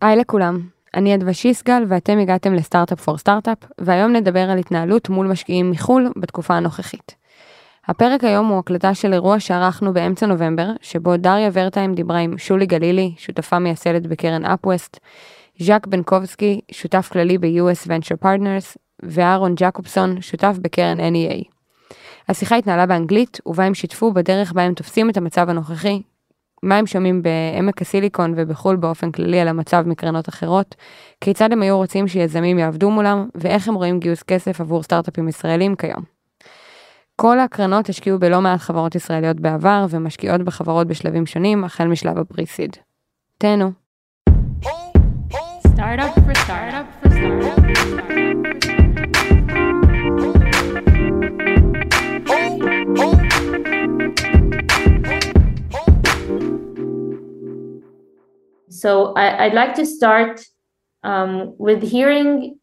היי לכולם, אני אדווה שיסגל ואתם הגעתם לסטארט-אפ פור סטארט-אפ, והיום נדבר על התנהלות מול משקיעים מחו"ל בתקופה הנוכחית. הפרק היום הוא הקלטה של אירוע שערכנו באמצע נובמבר, שבו דריה ורטיים דיברה עם שולי גלילי, שותפה מייסדת בקרן אפווסט, ז'אק בנקובסקי, שותף כללי ב-US Venture Partners, ואהרון ג'קובסון, שותף בקרן NEA. השיחה התנהלה באנגלית, ובה הם שיתפו בדרך בה הם תופסים את המצב הנוכחי, מה הם שומעים בעמק הסיליקון ובחו"ל באופן כללי על המצב מקרנות אחרות, כיצד הם היו רוצים שיזמים יעבדו מולם, ואיך הם רואים גיוס כסף עבור סטארט-אפים ישראלים כיום. כל הקרנות השקיעו בלא מעט חברות ישראליות בעבר, ומשקיעות בחברות בשלבים שונים, החל משלב הפריסיד. תהנו. Startup for startup So I, would like to start um, with hearing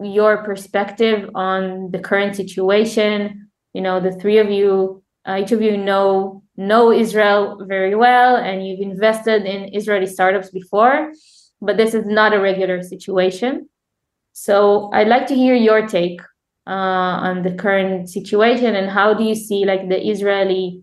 your perspective on the current situation. You know, the three of you, uh, each of you know know Israel very well, and you've invested in Israeli startups before, but this is not a regular situation. So I'd like to hear your take uh, on the current situation and how do you see like the Israeli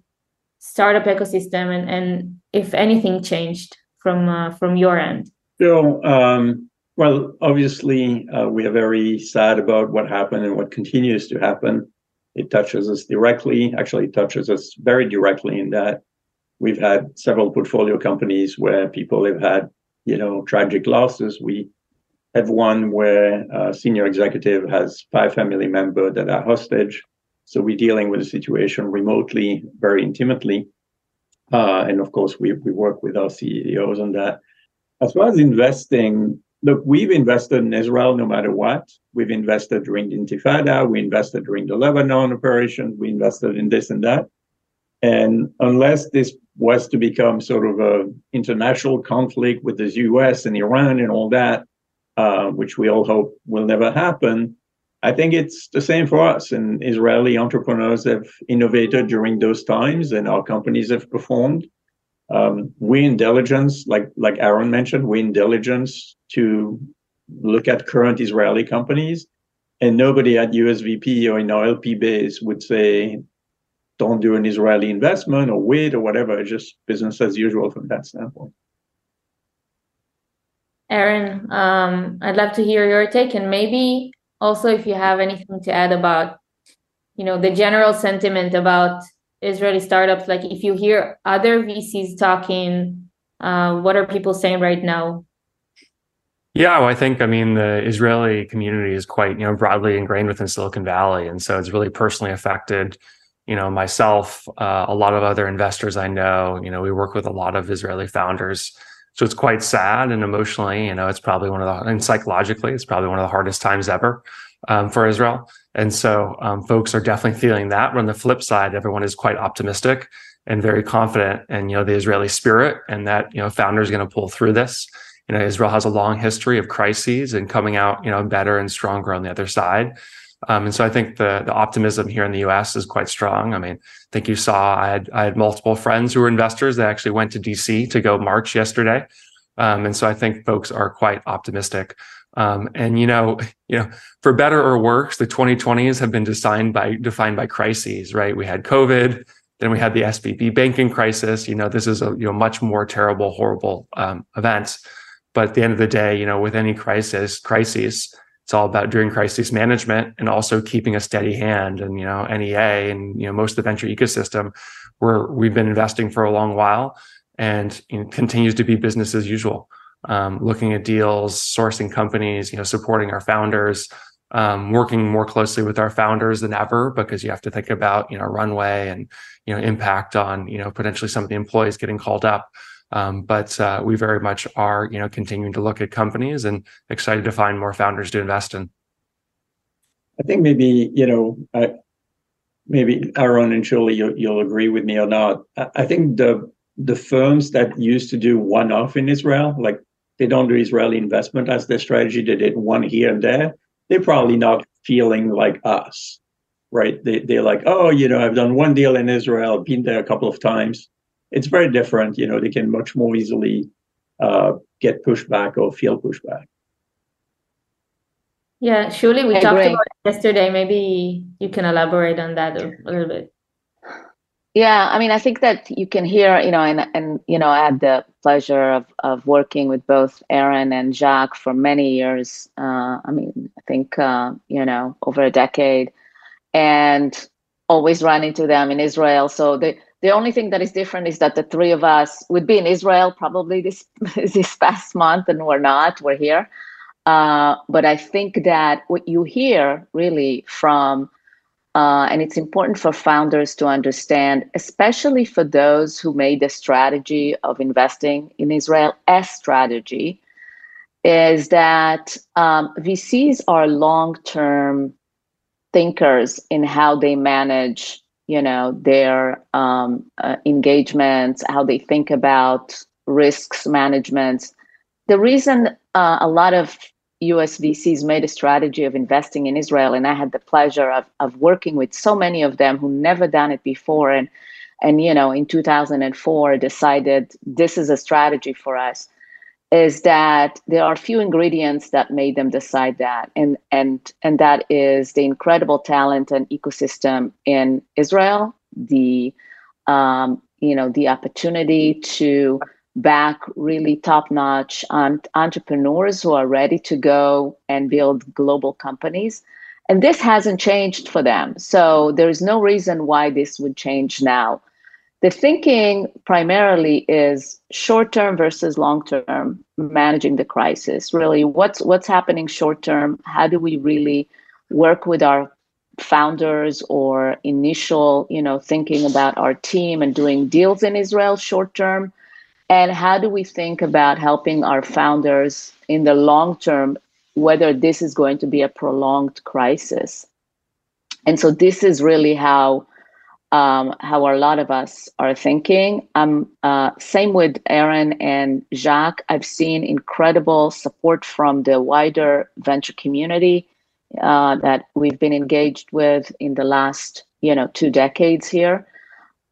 startup ecosystem and, and if anything changed from uh, from your end? So, um, well, obviously, uh, we are very sad about what happened and what continues to happen. It touches us directly. Actually, it touches us very directly in that we've had several portfolio companies where people have had, you know, tragic losses. We have one where a senior executive has five family members that are hostage. So we're dealing with the situation remotely, very intimately. Uh, and of course, we, we work with our CEOs on that. As far as investing, look, we've invested in Israel no matter what. We've invested during the Intifada, we invested during the Lebanon operation, we invested in this and that. And unless this was to become sort of a international conflict with the US and Iran and all that, uh, which we all hope will never happen, I think it's the same for us. And Israeli entrepreneurs have innovated during those times, and our companies have performed. Um, we in diligence, like like Aaron mentioned, we in diligence to look at current Israeli companies, and nobody at USVP or in our LP base would say, "Don't do an Israeli investment" or wait or whatever. It's just business as usual from that standpoint. Aaron, um, I'd love to hear your take, and maybe also if you have anything to add about you know the general sentiment about israeli startups like if you hear other vcs talking uh, what are people saying right now yeah, well, I think I mean the Israeli community is quite you know broadly ingrained within Silicon Valley, and so it's really personally affected. You know, myself, uh, a lot of other investors I know. You know, we work with a lot of Israeli founders, so it's quite sad and emotionally, you know, it's probably one of the, and psychologically, it's probably one of the hardest times ever um, for Israel. And so um, folks are definitely feeling that. But on the flip side, everyone is quite optimistic and very confident in, you know, the Israeli spirit and that, you know, founder is going to pull through this. You know, Israel has a long history of crises and coming out, you know, better and stronger on the other side. Um, and so I think the the optimism here in the U.S. is quite strong. I mean, I think you saw I had I had multiple friends who were investors that actually went to D.C. to go march yesterday, um, and so I think folks are quite optimistic. Um, and you know, you know, for better or worse, the 2020s have been defined by defined by crises. Right? We had COVID, then we had the SVB banking crisis. You know, this is a you know much more terrible, horrible um, event. But at the end of the day, you know, with any crisis, crises it's all about doing crisis management and also keeping a steady hand. And you know, NEA and you know most of the venture ecosystem, where we've been investing for a long while, and you know, continues to be business as usual. Um, looking at deals, sourcing companies, you know, supporting our founders, um, working more closely with our founders than ever because you have to think about you know runway and you know impact on you know potentially some of the employees getting called up. Um, but uh, we very much are, you know, continuing to look at companies and excited to find more founders to invest in. I think maybe you know, uh, maybe Aaron and Shuli, you'll, you'll agree with me or not. I, I think the the firms that used to do one off in Israel, like they don't do Israeli investment as their strategy, they did one here and there. They're probably not feeling like us, right? They they're like, oh, you know, I've done one deal in Israel, been there a couple of times it's very different. You know, they can much more easily uh, get pushback or feel pushback. Yeah, surely we I talked agree. about yesterday. Maybe you can elaborate on that a, a little bit. Yeah, I mean, I think that you can hear, you know, and and you know, I had the pleasure of of working with both Aaron and Jacques for many years. Uh, I mean, I think uh, you know over a decade, and always run into them in Israel. So the the only thing that is different is that the three of us would be in Israel probably this this past month, and we're not. We're here. Uh, but I think that what you hear really from uh, and it's important for founders to understand, especially for those who made the strategy of investing in Israel as strategy, is that um, VCs are long-term thinkers in how they manage, you know, their um, uh, engagements, how they think about risks management. The reason uh, a lot of US VCs made a strategy of investing in Israel, and I had the pleasure of, of working with so many of them who never done it before, and and you know in 2004 decided this is a strategy for us. Is that there are few ingredients that made them decide that, and and and that is the incredible talent and ecosystem in Israel, the um, you know the opportunity to back really top notch entrepreneurs who are ready to go and build global companies. And this hasn't changed for them. So there's no reason why this would change now. The thinking primarily is short term versus long term managing the crisis. Really, what's what's happening short term? How do we really work with our founders or initial, you know, thinking about our team and doing deals in Israel short term? And how do we think about helping our founders in the long term, whether this is going to be a prolonged crisis? And so this is really how um, how a lot of us are thinking. Um, uh, same with Aaron and Jacques. I've seen incredible support from the wider venture community uh, that we've been engaged with in the last, you know, two decades here.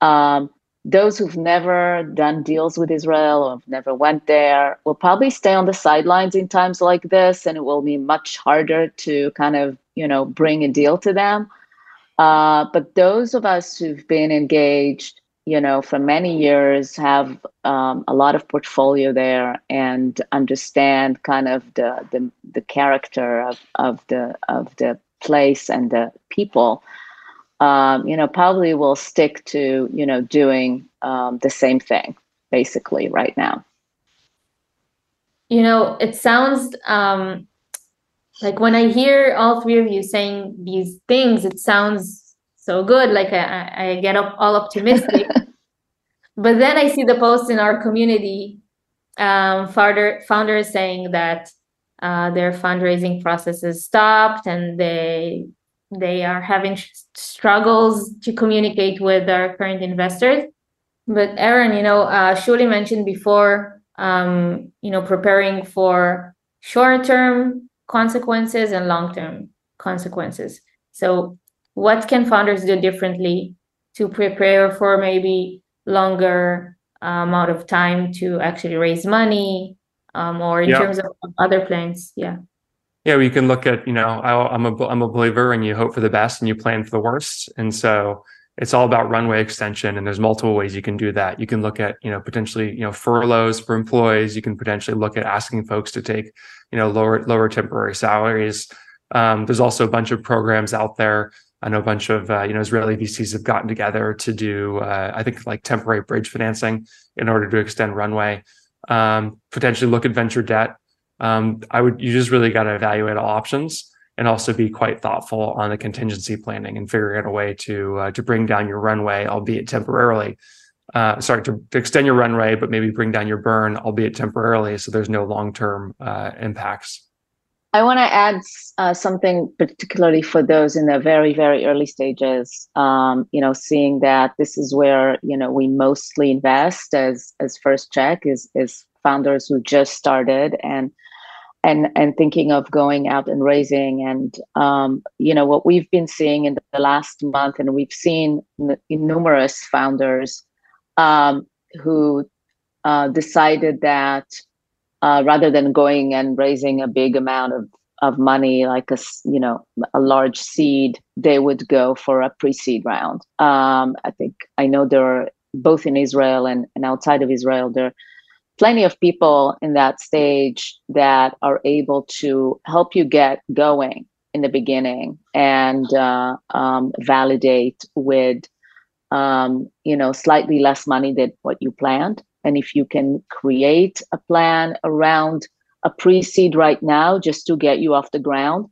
Um, those who've never done deals with Israel or have never went there will probably stay on the sidelines in times like this, and it will be much harder to kind of you know bring a deal to them. Uh, but those of us who've been engaged, you know, for many years, have um, a lot of portfolio there and understand kind of the the, the character of, of the of the place and the people um, you know, probably will stick to, you know, doing um, the same thing basically right now. You know, it sounds um, like when I hear all three of you saying these things, it sounds so good. Like I, I get up all optimistic. but then I see the post in our community, um, founder, founders saying that uh, their fundraising processes stopped and they they are having struggles to communicate with their current investors. But Aaron, you know, uh, Shuli mentioned before, um, you know, preparing for short-term consequences and long-term consequences. So, what can founders do differently to prepare for maybe longer uh, amount of time to actually raise money, um, or in yeah. terms of other plans? Yeah. Yeah, we can look at, you know, I, am a I'm a believer, and you hope for the best and you plan for the worst, and so it's all about runway extension. And there's multiple ways you can do that. You can look at, you know, potentially, you know, furloughs for employees. You can potentially look at asking folks to take, you know, lower lower temporary salaries. Um, there's also a bunch of programs out there. I know a bunch of uh, you know Israeli VCs have gotten together to do, uh, I think, like temporary bridge financing in order to extend runway. Um, potentially look at venture debt um, I would you just really got to evaluate all options and also be quite thoughtful on the contingency planning and figuring out a way to uh, to bring down your runway, albeit temporarily. Uh, sorry, to, to, extend your runway, but maybe bring down your burn, albeit temporarily, so there's no long term uh, impacts. I want to add uh, something particularly for those in the very, very early stages. Um, you know, seeing that this is where you know we mostly invest as as first check is is founders who just started and and and thinking of going out and raising and um, you know what we've been seeing in the last month and we've seen n- numerous founders um, who uh, decided that uh, rather than going and raising a big amount of of money, like a you know a large seed, they would go for a pre-seed round. Um, I think I know there are both in Israel and, and outside of Israel there are plenty of people in that stage that are able to help you get going in the beginning and uh, um, validate with um, you know slightly less money than what you planned. And if you can create a plan around a pre-seed right now just to get you off the ground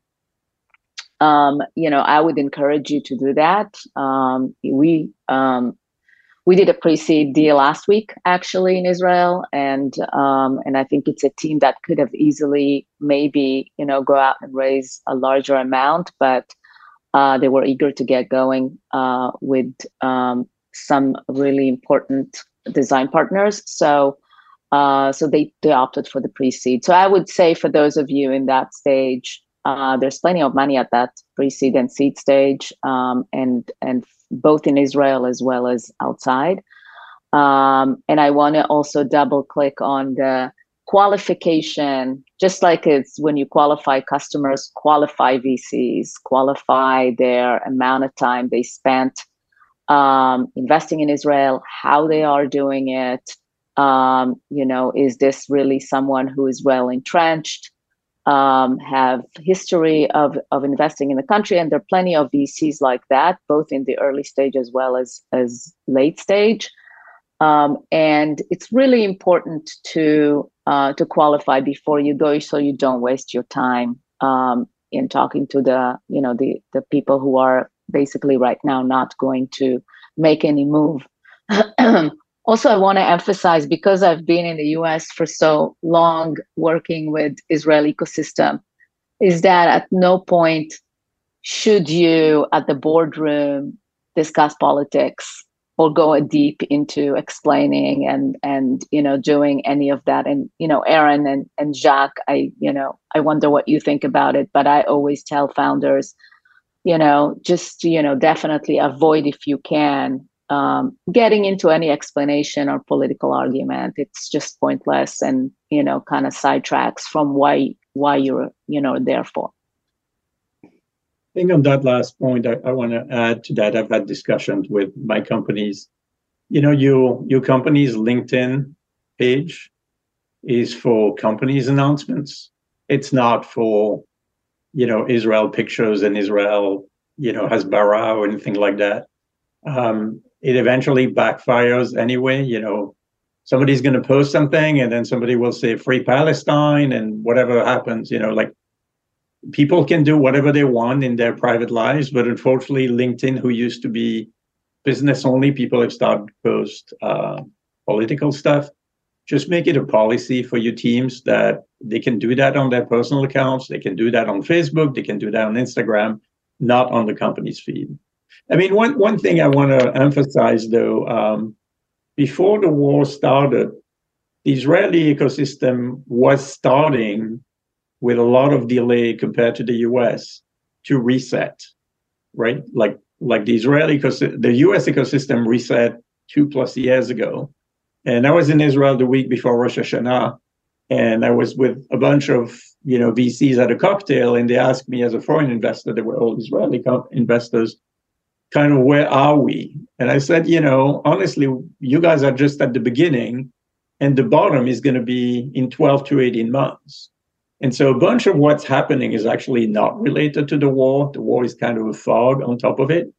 um, you know i would encourage you to do that. Um, we um, we did a pre-seed deal last week actually in israel. And um, and i think it's a team that could have easily maybe you know go out and raise a larger amount. But uh, they were eager to get going uh, with um, some really important design partners so uh, so they, they opted for the pre-seed. So I would say for those of you in that stage, uh, there's plenty of money at that pre-seed and seed stage, um, and and both in Israel as well as outside. Um, and I want to also double click on the qualification, just like it's when you qualify customers, qualify VCs, qualify their amount of time they spent um, investing in Israel, how they are doing it, um, you know, is this really someone who is well entrenched, um, have history of, of investing in the country? And there are plenty of VCs like that, both in the early stage as well as, as late stage. Um, and it's really important to uh, to qualify before you go, so you don't waste your time um, in talking to the you know the the people who are basically right now not going to make any move. Also i want to emphasize because i've been in the us for so long working with israel ecosystem is that at no point should you at the boardroom discuss politics go deep into explaining and and you know doing any of that. And you know aaron and and jacques i you know i wonder what you think about it but i always tell founders you know just you know definitely avoid if you can um, getting into any explanation or political argument. It's just pointless and you know kind of sidetracks from why why you're you know there for think on that last point, I, I want to add to that. I've had discussions with my companies. You know, your your company's LinkedIn page is for companies announcements. It's not for, you know, Israel pictures and Israel, you know, Hasbara or anything like that. Um, it eventually backfires anyway. You know, somebody's going to post something and then somebody will say free Palestine and whatever happens, you know, like people can do whatever they want in their private lives. But unfortunately, LinkedIn, who used to be business only, people have started to post uh, political stuff. Just make it a policy for your teams that they can do that on their personal accounts. They can do that on Facebook. They can do that on Instagram, not on the company's feed. I mean, one, one thing I want to emphasize though, um, before the war started, the Israeli ecosystem was starting with a lot of delay compared to the US to reset, right? Like, like the Israeli the US ecosystem reset two plus years ago. And I was in Israel the week before Rosh Hashanah, and I was with a bunch of you know VCs at a cocktail, and they asked me as a foreign investor, they were all Israeli investors, kind of where are we? And I said, you know, honestly, you guys are just at the beginning, and the bottom is going to be in 12 to 18 months. And so a bunch of what's happening is actually not related to the war. The war is kind of a fog on top of it.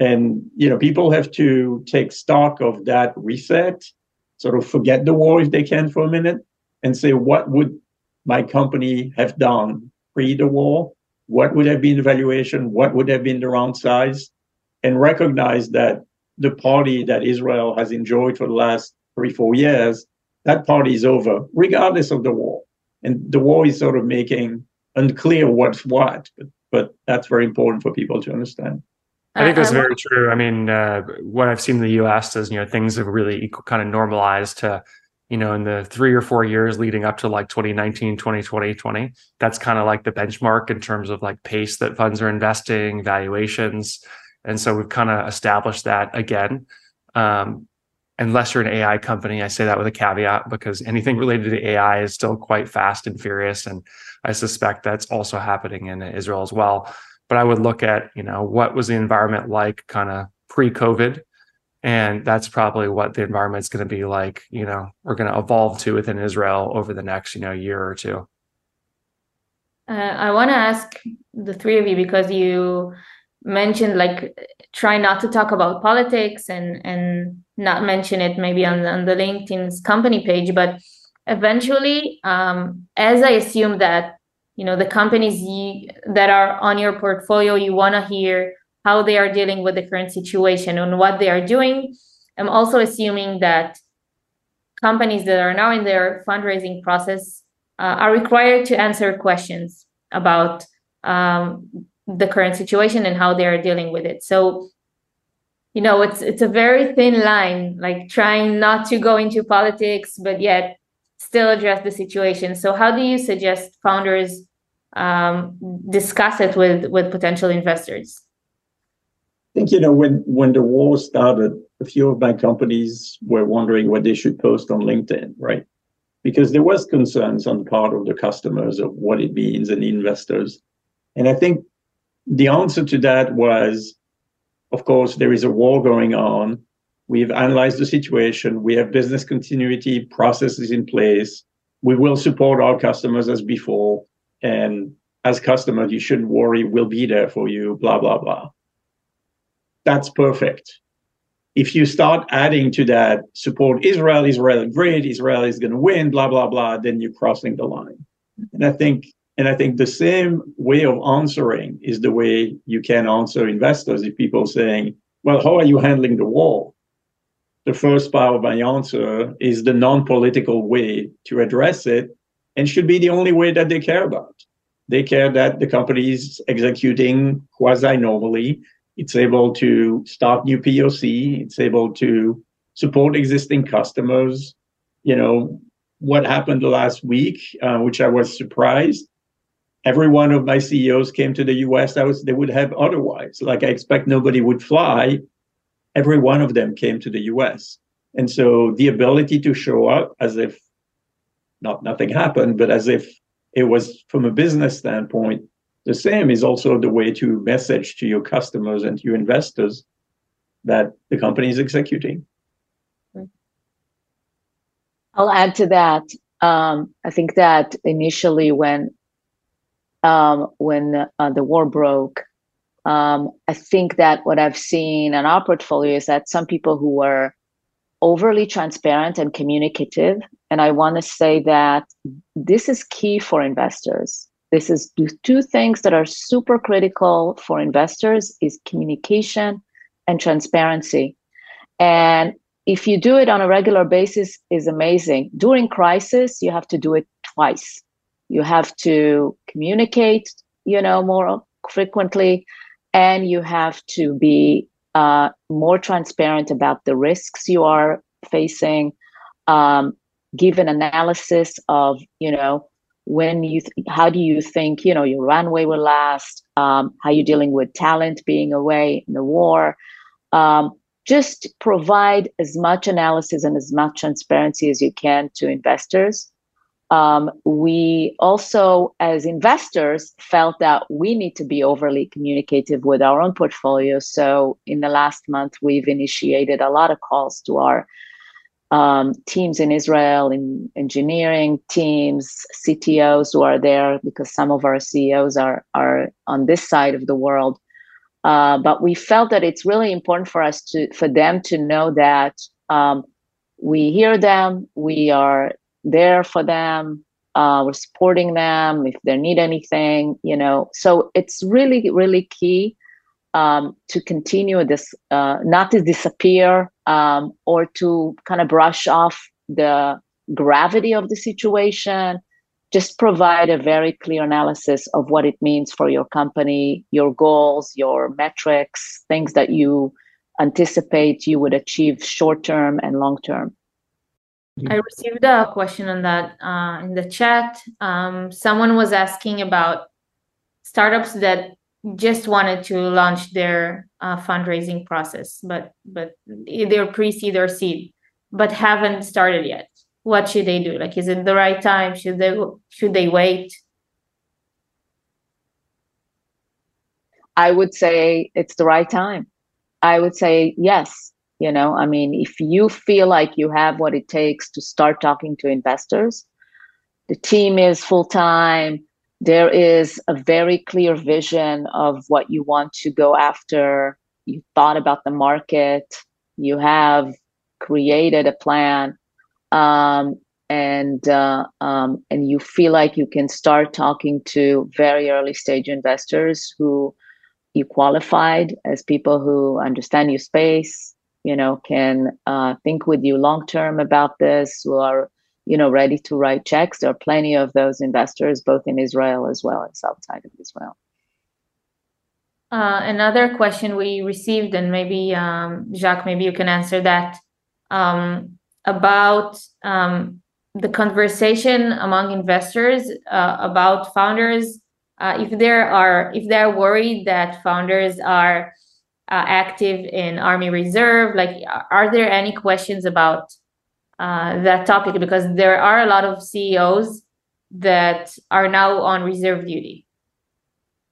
And, you know, people have to take stock of that reset, sort of forget the war if they can for a minute and say, what would my company have done pre the war? What would have been the valuation? What would have been the round size? and recognize that the party that Israel has enjoyed for the last three, four years, that party is over, regardless of the war. And the war is sort of making unclear what's what, but, but that's very important for people to understand. I think that's very true. I mean, uh, what I've seen in the U.S. is, you know, things have really kind of normalized to, you know, in the three or four years leading up to like 2019, 2020, 20. That's kind of like the benchmark in terms of like pace that funds are investing, valuations. And so we've kind of established that again. Um, unless you're an AI company. I say that with a caveat because anything related to AI is still quite fast and furious. And I suspect that's also happening in Israel as well. But I would look at, you know, what was the environment like kind of pre-COVID? And that's probably what the environment's going to be like, you know, we're going to evolve to within Israel over the next, you know, year or two. Uh, I want to ask the three of you because you mentioned like try not to talk about politics and and not mention it maybe on, on the LinkedIn's company page, but eventually, um, as I assume that you know the companies you, that are on your portfolio, you want to hear how they are dealing with the current situation and what they are doing. I'm also assuming that companies that are now in their fundraising process uh, are required to answer questions about um, the current situation and how they are dealing with it. So, you know, it's it's a very thin line, like trying not to go into politics, but yet still address the situation. So, how do you suggest founders um, discuss it with with potential investors? I think you know when when the war started, a few of my companies were wondering what they should post on LinkedIn, right? because there was concerns on the part of the customers of what it means and investors. And I think the answer to that was, of course, there is a war going on. We've analyzed the situation. We have business continuity processes in place. We will support our customers as before. And as customers, you shouldn't worry. We'll be there for you, blah, blah, blah. That's perfect if you start adding to that support Israel, Israel great, Israel is going to win, blah blah blah, then you're crossing the line. And I think and I think the same way of answering is the way you can answer investors. If people saying, "Well, how are you handling the war?" The first part of my answer is the non-political way to address it, and should be the only way that they care about. They care that the company is executing quasi normally it's able to start new POC. It's able to support existing customers. You know, what happened last week, uh, which I was surprised. Every one of my CEOs came to the US. I was they would have otherwise. Like I expect nobody would fly. Every one of them came to the US. And so the ability to show up as if not nothing happened, but as if it was from a business standpoint, the same is also the way to message to your customers and to your investors that the company is executing. I'll add to that. Um, I think that initially, when um, when uh, the war broke, um, I think that what I've seen in our portfolio is that some people who were overly transparent and communicative, and I want to say that this is key for investors. This is two things that are super critical for investors is communication and transparency. And if you do it on a regular basis is amazing. During crisis you have to do it twice you have to communicate you know more frequently and you have to be uh, more transparent about the risks you are facing. Um, give an analysis of you know when you th- how do you think you know your runway will last? Um, how you dealing with talent being away in the war? Um, just provide as much analysis and as much transparency as you can to investors um, we also as investors felt that we need to be overly communicative with our own portfolio so in the last month we've initiated a lot of calls to our um, teams in Israel, in engineering teams, CTOs who are there because some of our CEOs are are on this side of the world. Uh, but we felt that it's really important for us to for them to know that um, we hear them, we are there for them, uh, we're supporting them if they need anything, you know. So it's really really key um, to continue this, uh, not to disappear um, or to kind of brush off the gravity of the situation. Just provide a very clear analysis of what it means for your company, your goals, your metrics, things that you anticipate you would achieve short term and long term. I received a question on that uh, in the chat. Um, someone was asking about startups that just wanted to launch their uh, fundraising process, but but either pre-seed or seed. but haven't started yet. What should they do? Like is it the right time? Should they should they wait? I would say it's the right time. I would say yes you know? I mean if you feel like you have what it takes to start talking to investors the team is full time there is a very clear vision of what you want to go after you thought about the market you have created a plan um, and uh, um, and you feel like you can start talking to very early stage investors who you qualified as people who understand your space you know can uh, think with you long term about this who are you know ready to write checks. There are plenty of those investors both in israel as well as outside of israel. Uh, another question we received and maybe um, jacques maybe you can answer that um, about um, the conversation among investors uh, about founders. Uh, if there are if they're worried that founders are uh, active in army reserve like are there any questions about uh, that topic? Because there are a lot of ceos that are now on reserve duty.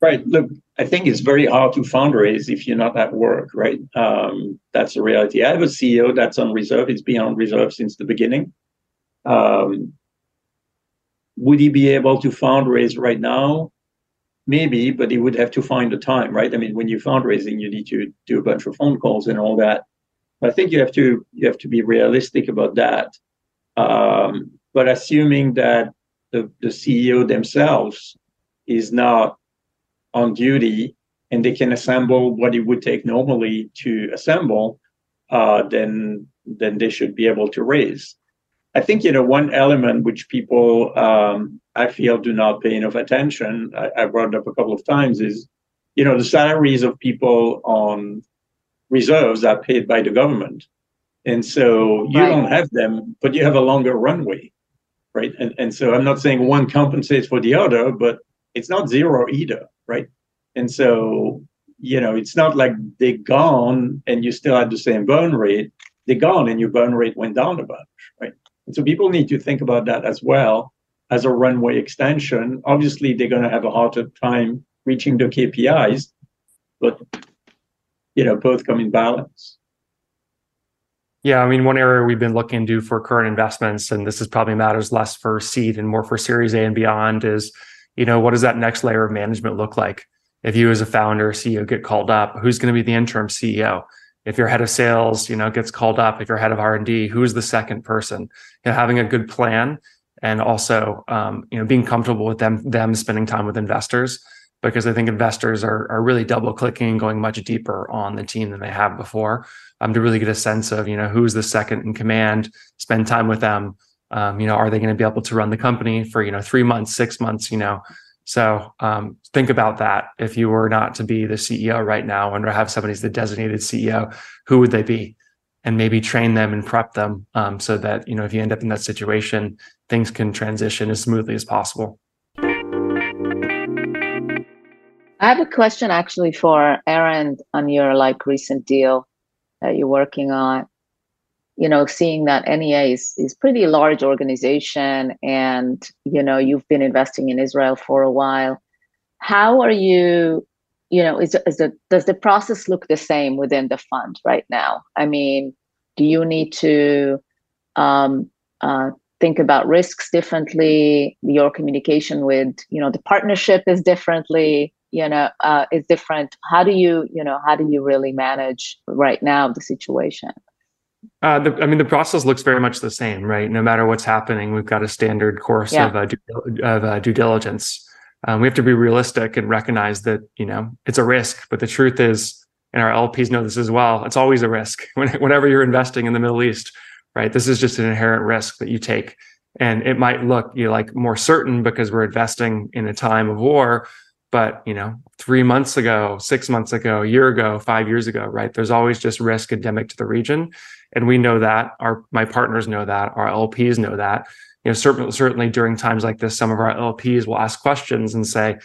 Right. Look i think it's very hard to fundraise if you're not at work right? Um, that's the reality. I have a ceo that's on reserve. He's been on reserve since the beginning. Um, would he be able to fundraise right now? Maybe, but he would have to find the time, right? I mean, when you're fundraising, you need to do a bunch of phone calls and all that. I think you have to you have to be realistic about that. Um, but assuming that the, the CEO themselves is not on duty and they can assemble what it would take normally to assemble, uh, then then they should be able to raise. I think you know one element which people um, I feel do not pay enough attention. I, I, brought it up a couple of times is you know the salaries of people on reserves are paid by the government, and so you right. don't have them, but you have a longer runway, right? And and so I'm not saying one compensates for the other, but it's not zero either, right? And so you know it's not like they're gone and you still have the same burn rate. They're gone and your burn rate went down a bunch, right? And so people need to think about that as well as a runway extension. Obviously, they're going to have a harder time reaching the KPIs, but you know, both come in balance. Yeah, I mean, one area we've been looking to for current investments, and this is probably matters less for seed and more for Series A and beyond, is you know, what does that next layer of management look like? If you as a founder, CEO get called up, who's going to be the interim CEO? if your head of sales you know gets called up if you're head of r&d who's the second person you know having a good plan and also um, you know being comfortable with them them spending time with investors because i think investors are, are really double clicking going much deeper on the team than they have before um, to really get a sense of you know who's the second in command spend time with them um, you know are they going to be able to run the company for you know three months six months you know so um, think about that. If you were not to be the CEO right now and have somebody as the designated CEO, who would they be? And maybe train them and prep them um, so that you know if you end up in that situation, things can transition as smoothly as possible. I have a question actually for Aaron on your like recent deal that you're working on you know, seeing that NEA is is pretty large organization, and you know, you've been investing in Israel for a while. How are you? You know, is is the does the process look the same within the fund right now? I mean, do you need to um, uh, think about risks differently? Your communication with you know the partnership is differently you know uh, is different how do you you know how do you really manage right now the situation uh, the, I mean, the process looks very much the same, right? No matter what's happening, we've got a standard course yeah. of, uh, due, of uh, due diligence. Um, we have to be realistic and recognize that you know it's a risk, but the truth is, and our LPs know this as well. It's always a risk whenever you're investing in the Middle East, right? This is just an inherent risk that you take, and it might look you know, like more certain because we're investing in a time of war, but you know three months ago six months ago a year ago five years ago right there's always just risk endemic to the region and we know that our my partners know that our lps know that you know certainly certainly during times like this some of our lps will ask questions and say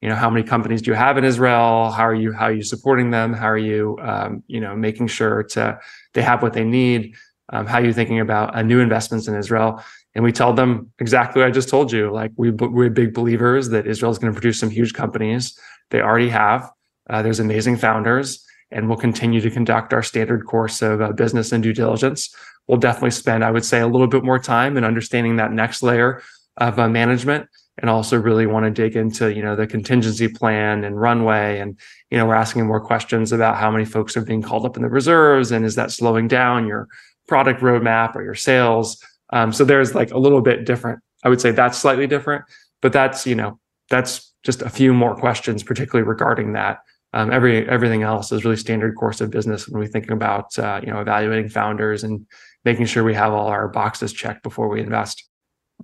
you know how many companies do you have in israel how are you how are you supporting them how are you um, you know making sure to they have what they need Um, how are you thinking about uh, new investments in Israel? And we tell them exactly what I just told you. Like we, we're big believers that Israel is going to produce some huge companies. They already have. Uh, there's amazing founders, and we'll continue to conduct our standard course of uh, business and due diligence. We'll definitely spend, I would say, a little bit more time in understanding that next layer of uh, management and also really want to dig into you know the contingency plan and runway and you know we're asking more questions about how many folks are being called up in the reserves and is that slowing down your product roadmap or your sales? Um, so there's like a little bit different. I would say that's slightly different but that's you know that's just a few more questions particularly regarding that. Um, every everything else is really standard course of business when we think about uh, you know evaluating founders and making sure we have all our boxes checked before we invest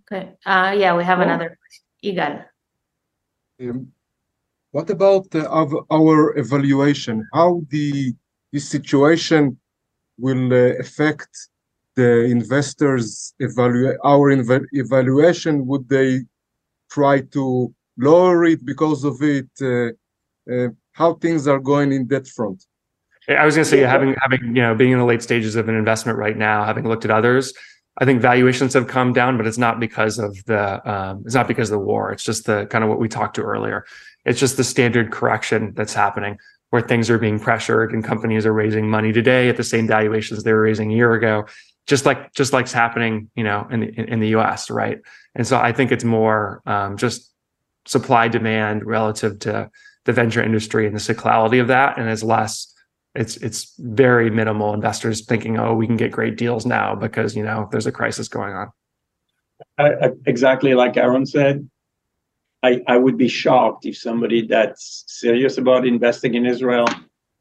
okay uh, yeah we have well, another question Igal. Um, what about uh, our evaluation? How the this situation will uh, affect the investors' evaluate our evaluation? Would they try to lower it because of it? Uh, uh, how things are going in that front? I was going to say, having having you know being in the late stages of an investment right now, having looked at others, I think valuations have come down, but it's not because of the um, it's not because of the war. It's just the kind of what we talked to earlier. It's just the standard correction that's happening where things are being pressured and companies are raising money today at the same valuations they were raising a year ago, just like just like's happening, you know, in the in the U.S. right? And so I think it's more um, just supply demand relative to the venture industry and the cyclicality of that, and is less it's it's very minimal investors thinking, oh, we can get great deals now because you know there's a crisis going on. I, I, exactly like Aaron said, I, I would be shocked if somebody that's serious about investing in Israel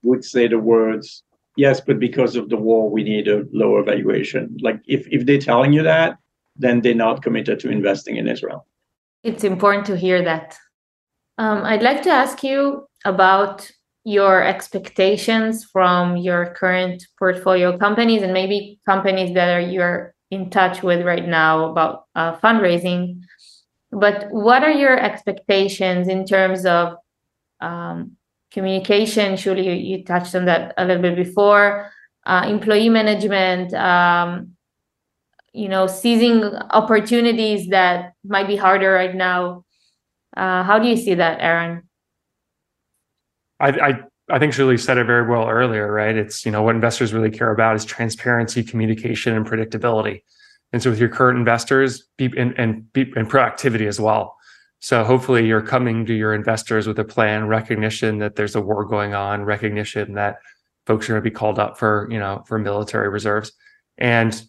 would say the words, yes, but because of the war, we need a lower valuation. Like if, if they're telling you that, then they're not committed to investing in Israel. It's important to hear that. Um, I'd like to ask you about your expectations from your current portfolio companies and maybe companies that are you're in touch with right now about uh, fundraising. But what are your expectations in terms of um, communication? Shuli you, you, touched on that a little bit before. Uh, employee management um, you know seizing opportunities that might be harder right now. Uh, how do you see that aaron I, I I think Shuli said it very well earlier, right? It's you know what investors really care about is transparency, communication, and predictability. And so with your current investors, be, and and, be, and proactivity as well. So hopefully you're coming to your investors with a plan, recognition that there's a war going on, recognition that folks are going to be called up for you know for military reserves, and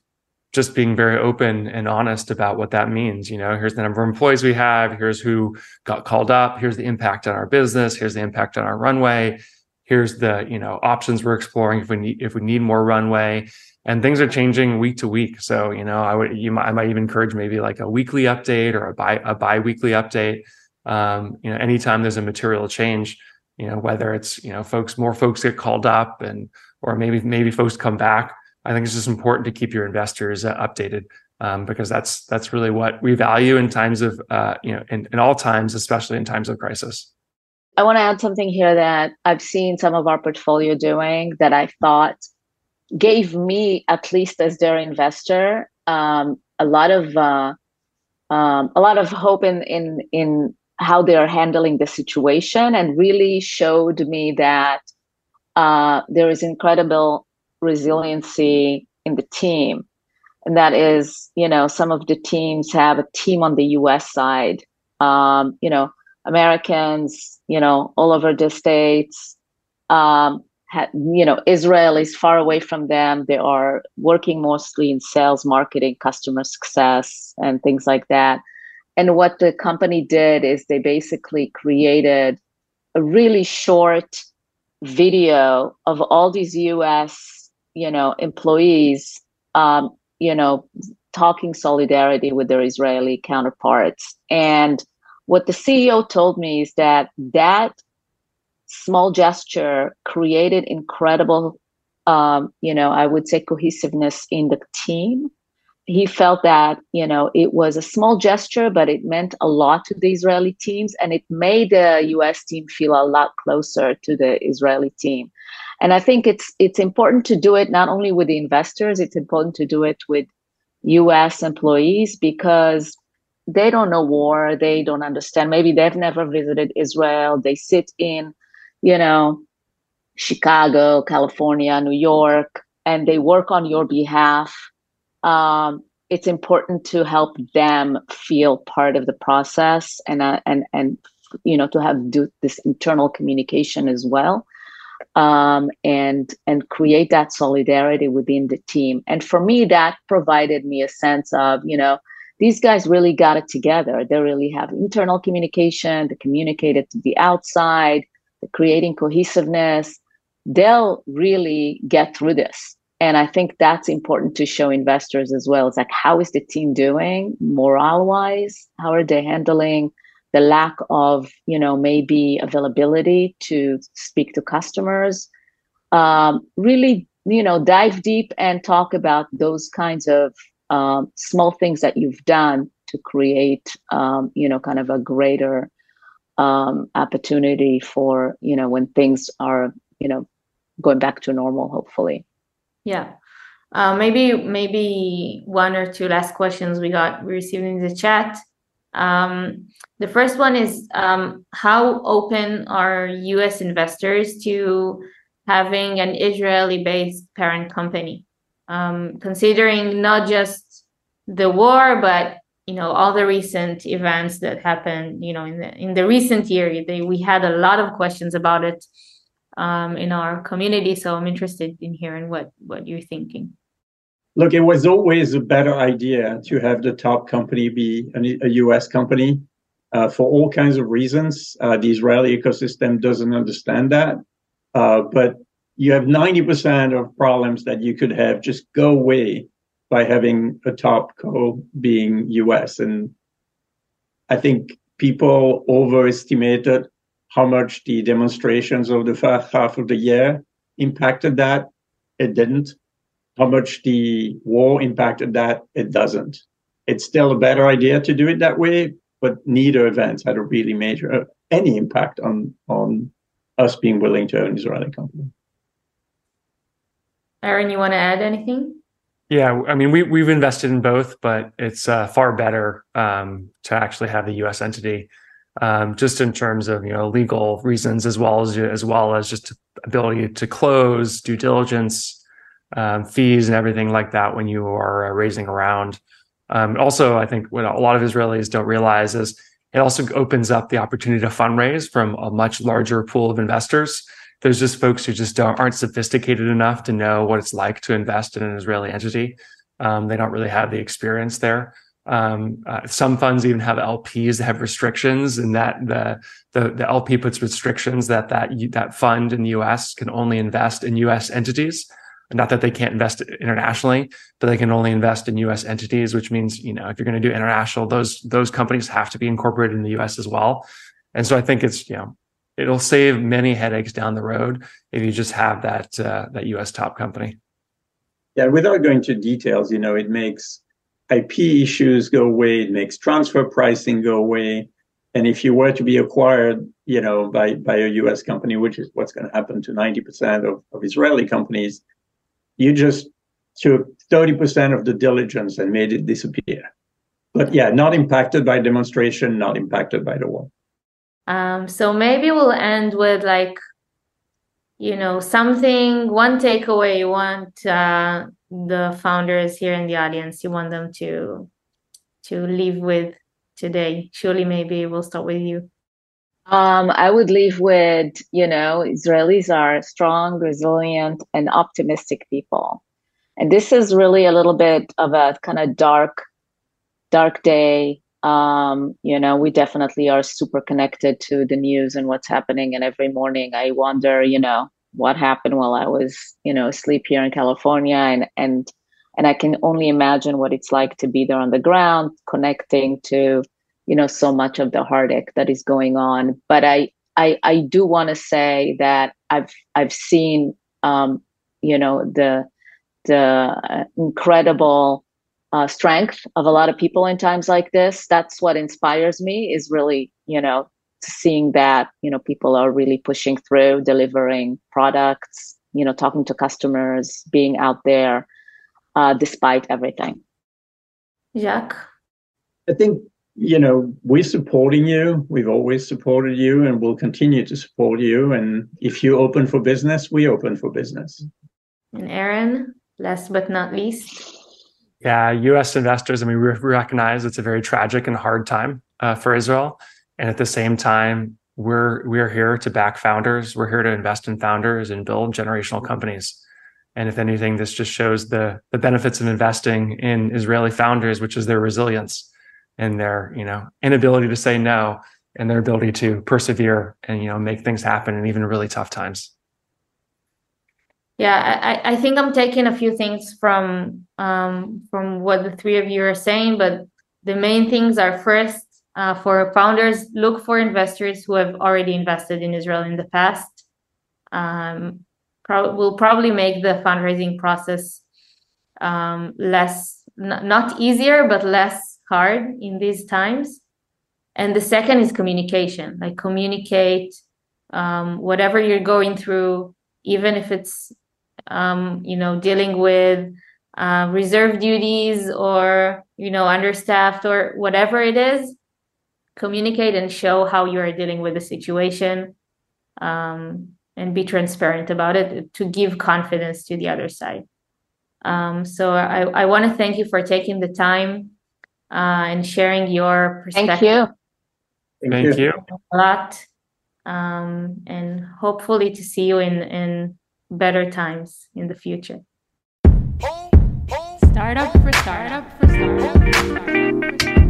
just being very open and honest about what that means. You know, here's the number of employees we have. Here's who got called up. Here's the impact on our business. Here's the impact on our runway. Here's the you know options we're exploring if we need if we need more runway. And things are changing week to week. So you know, I would you might I might even encourage maybe like a weekly update or a bi a biweekly update. Um, you know, anytime there's a material change, you know, whether it's you know folks more folks get called up and or maybe maybe folks come back I think it's just important to keep your investors uh, updated um, because that's that's really what we value in times of uh, you know in, in all times, especially in times of crisis. I want to add something here that I've seen some of our portfolio doing that I thought gave me, at least as their investor, um, a lot of uh, um, a lot of hope in in in how they are handling the situation, and really showed me that uh, there is incredible resiliency in the team. And that is, you know, some of the teams have a team on the US side, um, you know, Americans, you know, all over the states. Um, ha- you know, Israel is far away from them. They are working mostly in sales, marketing, customer success, and things like that. And what the company did is they basically created a really short video of all these US you know employees um, you know talking solidarity with their israeli counterparts. And what the ceo told me is that that small gesture created incredible um, you know i would say cohesiveness in the team. He felt that you know it was a small gesture but it meant a lot to the israeli teams and it made the us team feel a lot closer to the israeli team and i think it's it's important to do it not only with the investors it's important to do it with us employees because they don't know war they don't understand. Maybe they've never visited israel they sit in you know chicago california new york and they work on your behalf. Um, it's important to help them feel part of the process and uh, and and you know to have do this internal communication as well um, and and create that solidarity within the team. And for me that provided me a sense of you know these guys really got it together. They really have internal communication they communicate it to the outside they're creating cohesiveness. They'll really get through this. And i think that's important to show investors as well. It's like how is the team doing morale wise how are they handling the lack of you know maybe availability to speak to customers um, really you know dive deep and talk about those kinds of um, small things that you've done to create um, you know kind of a greater um, opportunity for you know when things are you know going back to normal hopefully yeah. Uh, maybe maybe one or two last questions we got we received in the chat. Um, the first one is um, how open are U.S. investors to having an Israeli-based parent company, um, considering not just the war, but you know all the recent events that happened. You know, in the in the recent year, they, we had a lot of questions about it um, in our community. So I'm interested in hearing what what you're thinking. Look, it was always a better idea to have the top company be a US company uh, for all kinds of reasons. Uh, the Israeli ecosystem doesn't understand that. Uh, but you have 90% of problems that you could have just go away by having a top co being US. And I think people overestimated how much the demonstrations of the first half of the year impacted that. It didn't. How much the war impacted that. It doesn't. It's still a better idea to do it that way, but neither event had a really major uh, any impact on on us being willing to own an Israeli company. Aaron, you want to add anything? Yeah, I mean, we we've invested in both, but it's uh, far better um, to actually have the U.S. entity um, just in terms of you know legal reasons as well as as well as just ability to close, due diligence, um, fees, and everything like that when you are uh, raising around. Um, also, I think what a lot of Israelis don't realize is it also opens up the opportunity to fundraise from a much larger pool of investors. There's just folks who just don't aren't sophisticated enough to know what it's like to invest in an Israeli entity. Um, they don't really have the experience there. Um, uh, some funds even have LPs that have restrictions, and that the, the the LP puts restrictions that that that fund in the U.S. can only invest in U.S. entities. Not that they can't invest internationally, but they can only invest in U.S. entities, which means you know if you're going to do international, those those companies have to be incorporated in the U.S. as well. And so I think it's you know it'll save many headaches down the road if you just have that uh, that U.S. top company. Yeah, without going to details, you know, it makes IP issues go away. It makes transfer pricing go away. And if you were to be acquired, you know, by, by a US company, which is what's going to happen to 90% of, of Israeli companies, you just took 30% of the diligence and made it disappear. But yeah, not impacted by demonstration, not impacted by the war. Um, so maybe we'll end with like, you know, something, one takeaway you want uh, the founders here in the audience you want them to to leave with today? Shuli, maybe we'll start with you. Um, I would leave with, you know, Israelis are strong, resilient, and optimistic people. And this is really a little bit of a kind of dark, dark day. Um, you know, we definitely are super connected to the news and what's happening. And every morning I wonder, you know, what happened while I was, you know, asleep here in California and and and I can only imagine what it's like to be there on the ground, connecting to, you know, so much of the heartache that is going on. But I I I do want to say that I've I've seen um, you know, the the incredible uh, strength of a lot of people in times like this. That's what inspires me is really, you know, seeing that you know people are really pushing through delivering products you know, talking to customers, being out there, uh, despite everything. Jacques I think, you know, we're supporting you. We've always supported you and we'll continue to support you. And if you open for business, we open for business. And Aaron, last but not least. Yeah, US investors, I mean, we recognize it's a very tragic and hard time uh, for Israel. And at the same time, we're we're here to back founders. We're here to invest in founders and build generational companies. And if anything, this just shows the the benefits of investing in Israeli founders, which is their resilience and their you know inability to say no and their ability to persevere and you know make things happen in even really tough times. Yeah, I, I think I'm taking a few things from um, from what the three of you are saying, but the main things are first uh, for founders, look for investors who have already invested in Israel in the past. Um, pro- will probably make the fundraising process um, less, n- not easier, but less hard in these times. And the second is communication, like communicate um, whatever you're going through, even if it's, um, you know, dealing with uh, reserve duties or, you know, understaffed or whatever it is communicate and show how you are dealing with the situation um, and be transparent about it to give confidence to the other side. Um, so I, I want to thank you for taking the time uh, and sharing your perspective. Thank you. Thank, thank you. you. A lot. Um, and hopefully to see you in, in better times in the future. Startup for startup for startup.